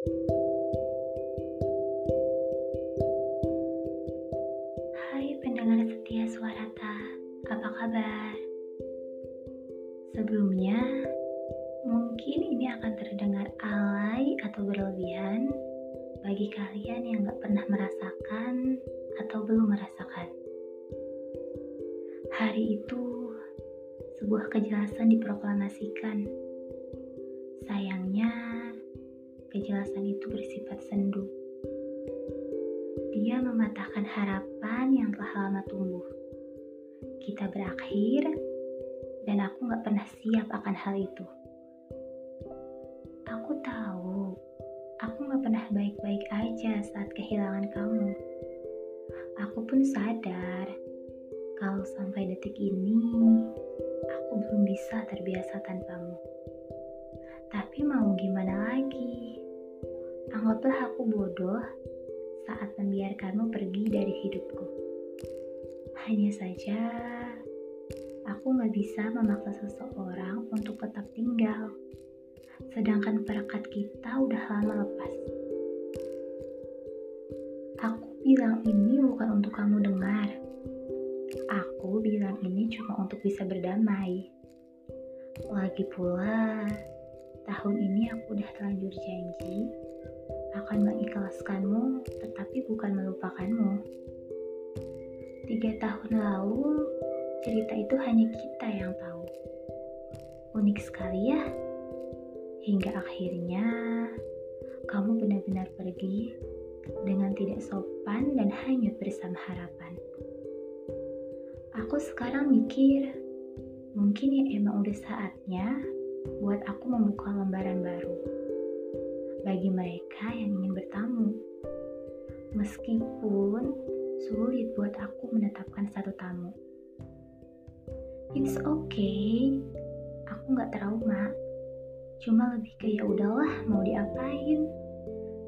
Hai pendengar setia Suarata, apa kabar? Sebelumnya, mungkin ini akan terdengar alay atau berlebihan bagi kalian yang gak pernah merasakan atau belum merasakan. Hari itu, sebuah kejelasan diproklamasikan. Sayangnya, kejelasan itu bersifat sendu. Dia mematahkan harapan yang telah lama tumbuh. Kita berakhir, dan aku gak pernah siap akan hal itu. Aku tahu, aku gak pernah baik-baik aja saat kehilangan kamu. Aku pun sadar kalau sampai detik ini aku belum bisa terbiasa tanpamu. Tapi mau gimana lagi? Anggaplah aku bodoh saat membiarkanmu pergi dari hidupku. Hanya saja, aku gak bisa memaksa seseorang untuk tetap tinggal. Sedangkan perekat kita udah lama lepas. Aku bilang ini bukan untuk kamu dengar. Aku bilang ini cuma untuk bisa berdamai. Lagi pula, tahun ini aku udah terlanjur janji akan mengikhlaskanmu, tetapi bukan melupakanmu. Tiga tahun lalu, cerita itu hanya kita yang tahu. Unik sekali ya, hingga akhirnya kamu benar-benar pergi dengan tidak sopan dan hanyut bersama harapan. Aku sekarang mikir, mungkin ya emang udah saatnya buat aku membuka lembaran baru bagi mereka yang ingin bertamu. Meskipun sulit buat aku menetapkan satu tamu. It's okay, aku nggak trauma. Cuma lebih ke ya udahlah mau diapain.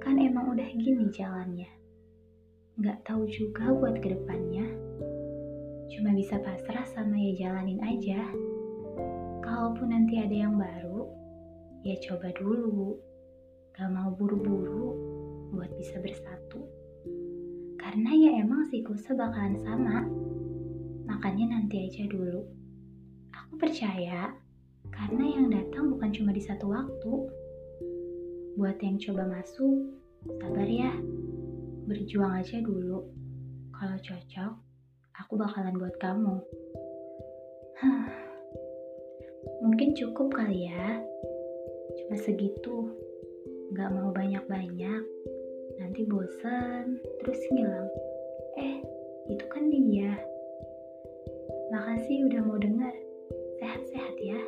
Kan emang udah gini jalannya. Nggak tahu juga buat ke depannya. Cuma bisa pasrah sama ya jalanin aja. Kalaupun nanti ada yang baru, ya coba dulu. Gak mau buru-buru buat bisa bersatu. Karena ya emang siklusnya bakalan sama. Makanya nanti aja dulu. Aku percaya karena yang datang bukan cuma di satu waktu. Buat yang coba masuk, sabar ya. Berjuang aja dulu. Kalau cocok, aku bakalan buat kamu. Mungkin cukup kali ya. Cuma segitu. Gak mau banyak-banyak. Nanti bosen, terus ngilang. Eh, itu kan dia. Makasih udah mau dengar. Sehat-sehat ya.